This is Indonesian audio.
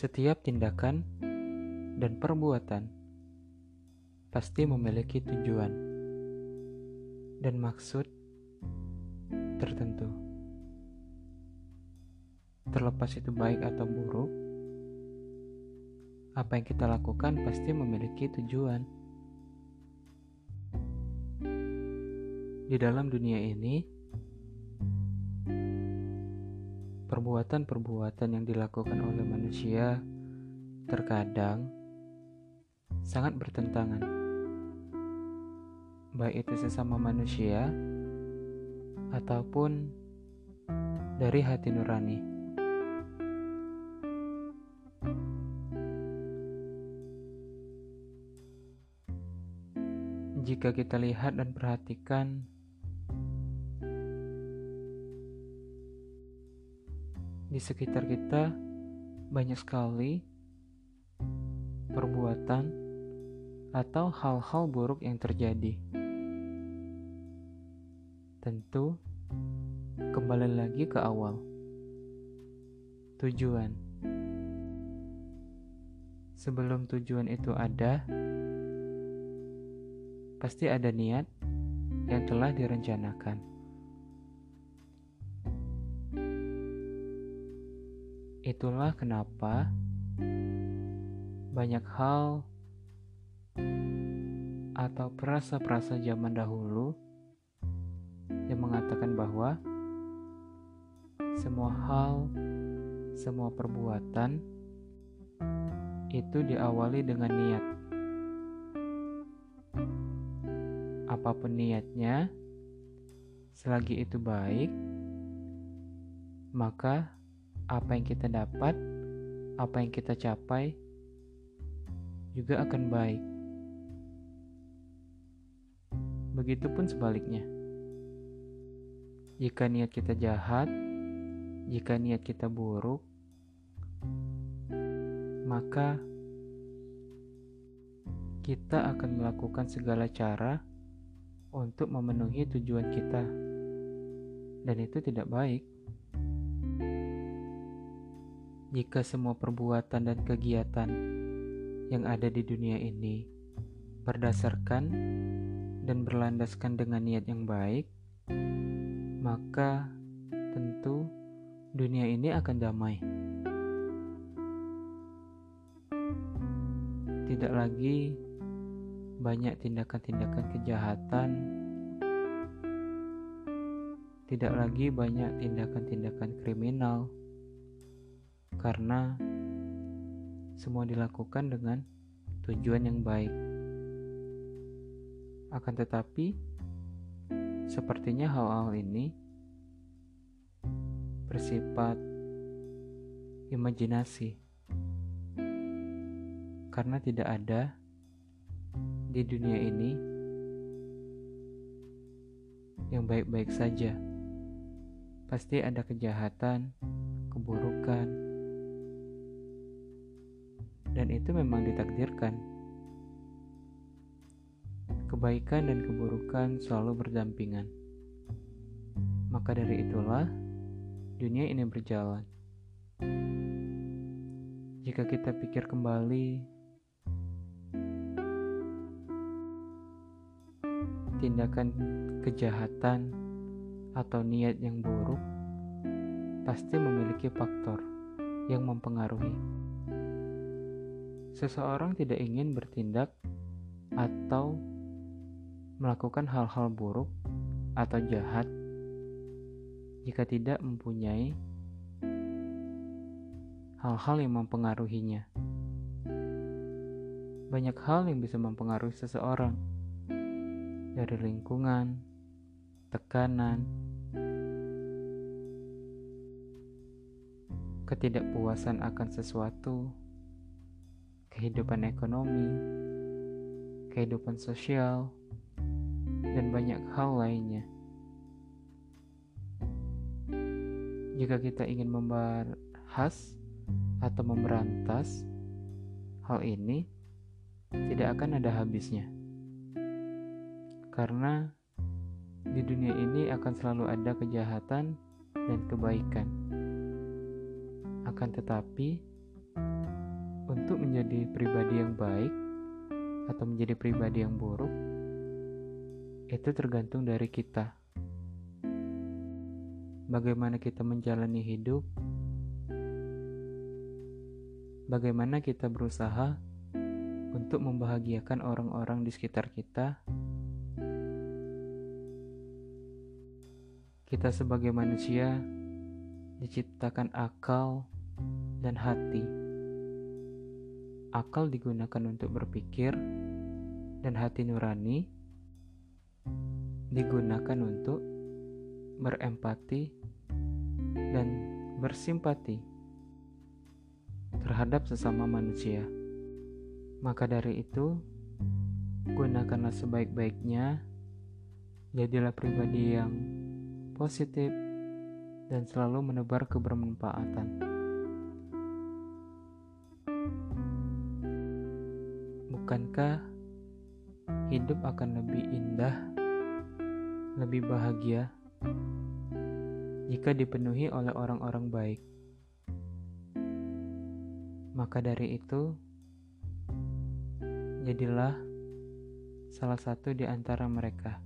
Setiap tindakan dan perbuatan pasti memiliki tujuan dan maksud tertentu. Terlepas itu baik atau buruk, apa yang kita lakukan pasti memiliki tujuan. Di dalam dunia ini, perbuatan-perbuatan yang dilakukan oleh manusia terkadang sangat bertentangan, baik itu sesama manusia ataupun dari hati nurani. Jika kita lihat dan perhatikan di sekitar kita banyak sekali perbuatan atau hal-hal buruk yang terjadi. Tentu, kembali lagi ke awal. Tujuan. Sebelum tujuan itu ada, pasti ada niat yang telah direncanakan. Itulah kenapa banyak hal atau perasa-perasa zaman dahulu yang mengatakan bahwa semua hal, semua perbuatan itu diawali dengan niat. Apa pun niatnya, selagi itu baik, maka apa yang kita dapat, apa yang kita capai, juga akan baik. Begitupun sebaliknya. Jika niat kita jahat, jika niat kita buruk, maka kita akan melakukan segala cara untuk memenuhi tujuan kita, dan itu tidak baik. Jika semua perbuatan dan kegiatan yang ada di dunia ini berdasarkan dan berlandaskan dengan niat yang baik, maka tentu dunia ini akan damai. Tidak lagi banyak tindakan-tindakan kejahatan, tidak lagi banyak tindakan-tindakan kriminal karena semua dilakukan dengan tujuan yang baik. Akan tetapi, sepertinya hal-hal ini bersifat imajinasi karena tidak ada di dunia ini yang baik-baik saja. Pasti ada kejahatan, keburukan, dan itu memang ditakdirkan. Kebaikan dan keburukan selalu berdampingan. Maka dari itulah dunia ini berjalan. Jika kita pikir kembali, tindakan kejahatan atau niat yang buruk pasti memiliki faktor yang mempengaruhi. Seseorang tidak ingin bertindak atau melakukan hal-hal buruk atau jahat jika tidak mempunyai hal-hal yang mempengaruhinya. Banyak hal yang bisa mempengaruhi seseorang, dari lingkungan, tekanan, ketidakpuasan akan sesuatu, kehidupan ekonomi, kehidupan sosial, dan banyak hal lainnya. Jika kita ingin membahas atau memberantas hal ini, tidak akan ada habisnya, karena di dunia ini akan selalu ada kejahatan dan kebaikan. Akan tetapi, untuk menjadi pribadi yang baik atau menjadi pribadi yang buruk itu tergantung dari kita. Bagaimana kita menjalani hidup, bagaimana kita berusaha untuk membahagiakan orang-orang di sekitar kita. Kita sebagai manusia diciptakan akal dan hati. Akal digunakan untuk berpikir, dan hati nurani digunakan untuk berempati dan bersimpati terhadap sesama manusia. Maka dari itu, gunakanlah sebaik-baiknya, jadilah pribadi yang positif dan selalu menebar kebermanfaatan. Bukankah hidup akan lebih indah, lebih bahagia jika dipenuhi oleh orang-orang baik? Maka dari itu, jadilah salah satu di antara mereka.